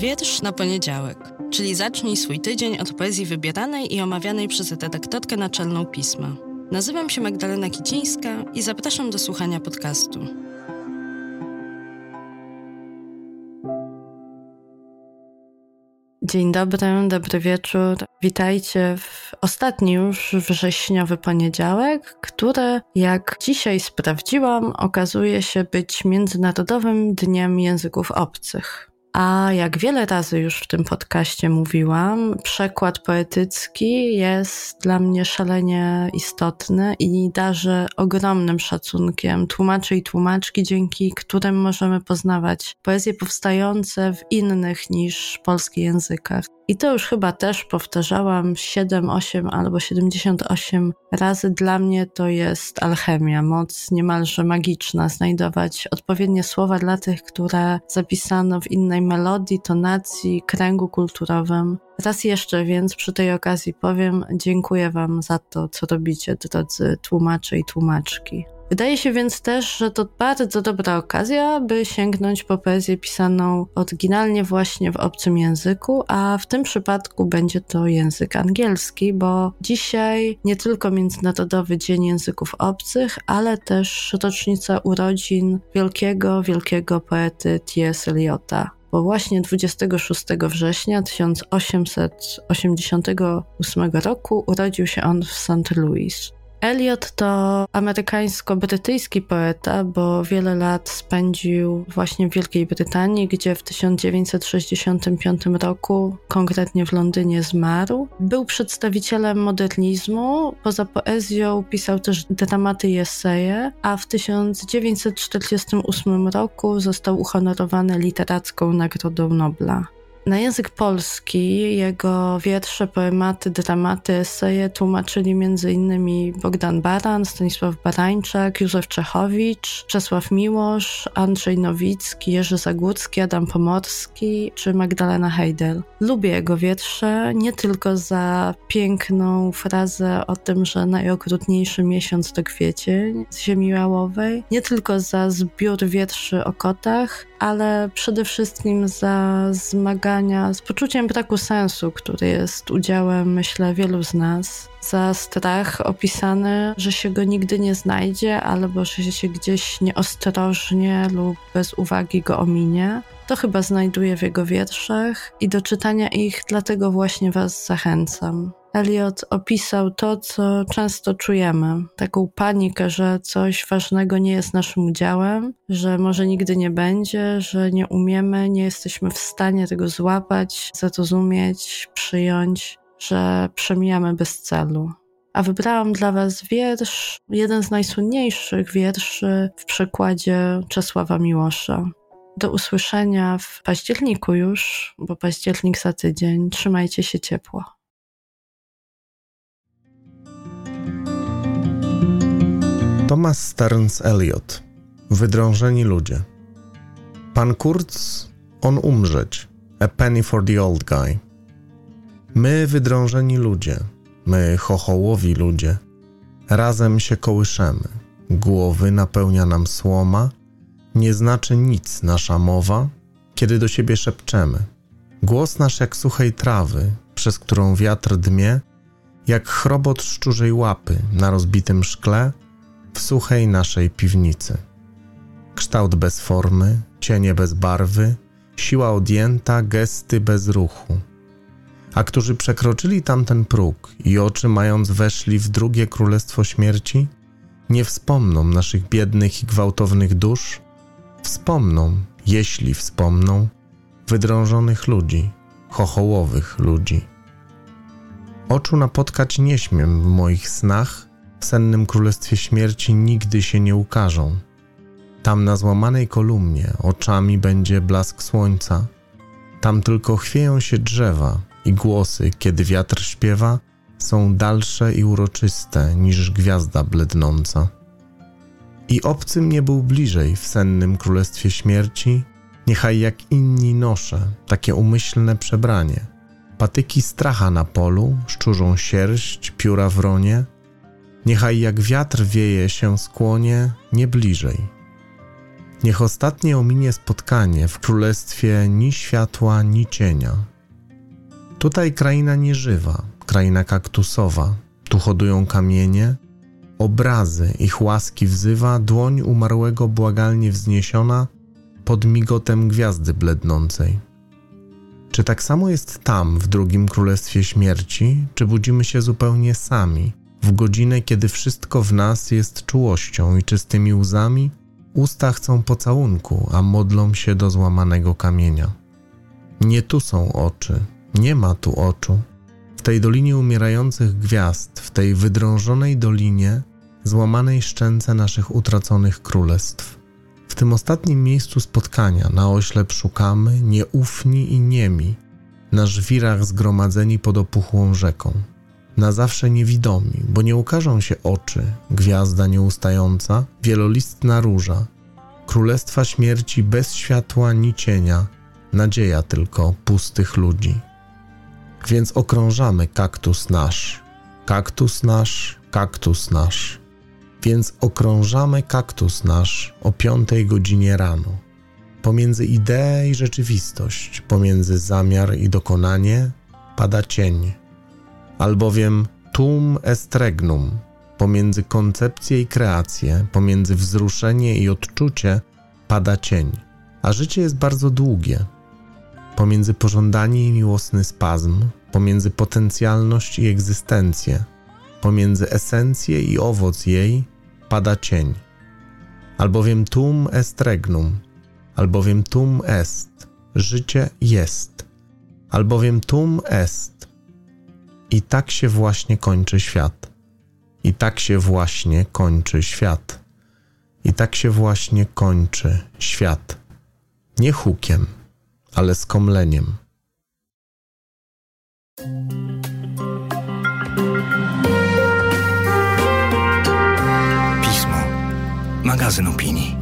Wiersz na poniedziałek, czyli zacznij swój tydzień od poezji wybieranej i omawianej przez redaktorkę naczelną pisma. Nazywam się Magdalena Kicińska i zapraszam do słuchania podcastu. Dzień dobry, dobry wieczór. Witajcie w ostatni już wrześniowy poniedziałek, który, jak dzisiaj sprawdziłam, okazuje się być Międzynarodowym Dniem Języków Obcych. A jak wiele razy już w tym podcaście mówiłam, przekład poetycki jest dla mnie szalenie istotny i darzę ogromnym szacunkiem tłumaczy i tłumaczki, dzięki którym możemy poznawać poezje powstające w innych niż polskich językach. I to już chyba też powtarzałam 7, 8 albo 78 razy. Dla mnie to jest alchemia, moc niemalże magiczna, znajdować odpowiednie słowa dla tych, które zapisano w innej melodii, tonacji, kręgu kulturowym. Raz jeszcze więc przy tej okazji powiem dziękuję Wam za to, co robicie, drodzy tłumacze i tłumaczki. Wydaje się więc też, że to bardzo dobra okazja, by sięgnąć po poezję pisaną oryginalnie właśnie w obcym języku, a w tym przypadku będzie to język angielski, bo dzisiaj nie tylko Międzynarodowy Dzień Języków Obcych, ale też rocznica urodzin wielkiego, wielkiego poety T.S. Eliota bo właśnie 26 września 1888 roku urodził się on w St. Louis. Eliot to amerykańsko-brytyjski poeta, bo wiele lat spędził właśnie w Wielkiej Brytanii, gdzie w 1965 roku, konkretnie w Londynie, zmarł. Był przedstawicielem modernizmu. Poza poezją pisał też dramaty i eseje, a w 1948 roku został uhonorowany literacką Nagrodą Nobla. Na język polski jego wiersze, poematy, dramaty, eseje tłumaczyli m.in. Bogdan Baran, Stanisław Barańczak, Józef Czechowicz, Czesław Miłosz, Andrzej Nowicki, Jerzy Zagórski, Adam Pomorski czy Magdalena Heidel. Lubię jego wiersze nie tylko za piękną frazę o tym, że najokrutniejszy miesiąc to kwiecień z ziemi jałowej, nie tylko za zbiór wierszy o kotach, ale przede wszystkim za z poczuciem braku sensu, który jest udziałem, myślę, wielu z nas, za strach opisany, że się go nigdy nie znajdzie, albo że się gdzieś nieostrożnie lub bez uwagi go ominie. To chyba znajduję w jego wierszach i do czytania ich dlatego właśnie Was zachęcam. Eliot opisał to, co często czujemy, taką panikę, że coś ważnego nie jest naszym udziałem, że może nigdy nie będzie, że nie umiemy, nie jesteśmy w stanie tego złapać, zrozumieć, przyjąć, że przemijamy bez celu. A wybrałam dla Was wiersz, jeden z najsłynniejszych wierszy w przekładzie Czesława Miłosza. Do usłyszenia w październiku już, bo październik za tydzień. Trzymajcie się ciepło. Thomas Stearns Eliot. Wydrążeni ludzie. Pan Kurz, on umrzeć. A penny for the old guy. My wydrążeni ludzie, my chochołowi ludzie. Razem się kołyszemy. Głowy napełnia nam słoma. Nie znaczy nic nasza mowa Kiedy do siebie szepczemy. Głos nasz jak suchej trawy Przez którą wiatr dmie Jak chrobot szczurzej łapy Na rozbitym szkle w suchej naszej piwnicy. Kształt bez formy, cienie bez barwy, siła odjęta, gesty bez ruchu. A którzy przekroczyli tamten próg i oczy mając weszli w drugie królestwo śmierci, nie wspomną naszych biednych i gwałtownych dusz, wspomną, jeśli wspomną, wydrążonych ludzi, chochołowych ludzi. Oczu napotkać nie śmiem w moich snach, w sennym królestwie śmierci nigdy się nie ukażą. Tam na złamanej kolumnie oczami będzie blask słońca, tam tylko chwieją się drzewa i głosy, kiedy wiatr śpiewa, są dalsze i uroczyste niż gwiazda blednąca. I obcym nie był bliżej w sennym królestwie śmierci, niechaj jak inni noszę takie umyślne przebranie. Patyki stracha na polu, szczurzą sierść, pióra wronie, Niechaj jak wiatr wieje się skłonie nie bliżej. Niech ostatnie ominie spotkanie w królestwie ni światła, ni cienia. Tutaj kraina nieżywa, kraina kaktusowa, tu hodują kamienie, obrazy ich łaski wzywa, dłoń umarłego błagalnie wzniesiona pod migotem gwiazdy blednącej. Czy tak samo jest tam, w drugim królestwie śmierci, czy budzimy się zupełnie sami, w godzinę, kiedy wszystko w nas jest czułością i czystymi łzami, usta chcą pocałunku, a modlą się do złamanego kamienia. Nie tu są oczy, nie ma tu oczu. W tej dolinie umierających gwiazd, w tej wydrążonej dolinie, złamanej szczęce naszych utraconych królestw. W tym ostatnim miejscu spotkania na oślep szukamy, nieufni i niemi, na żwirach zgromadzeni pod opuchłą rzeką. Na zawsze niewidomi, bo nie ukażą się oczy, gwiazda nieustająca, wielolistna róża, królestwa śmierci bez światła ni cienia, nadzieja tylko pustych ludzi. Więc okrążamy kaktus nasz, kaktus nasz, kaktus nasz więc okrążamy kaktus nasz o piątej godzinie rano. Pomiędzy ideę i rzeczywistość, pomiędzy zamiar i dokonanie pada cień, albowiem tum est regnum, pomiędzy koncepcję i kreację, pomiędzy wzruszenie i odczucie pada cień, a życie jest bardzo długie. Pomiędzy pożądanie i miłosny spazm, pomiędzy potencjalność i egzystencję, pomiędzy esencję i owoc jej pada cień. Albowiem tum est regnum, albowiem tum est, życie jest, albowiem tum est. I tak się właśnie kończy świat. I tak się właśnie kończy świat. I tak się właśnie kończy świat. Nie hukiem, ale skomleniem. magazyn opinii.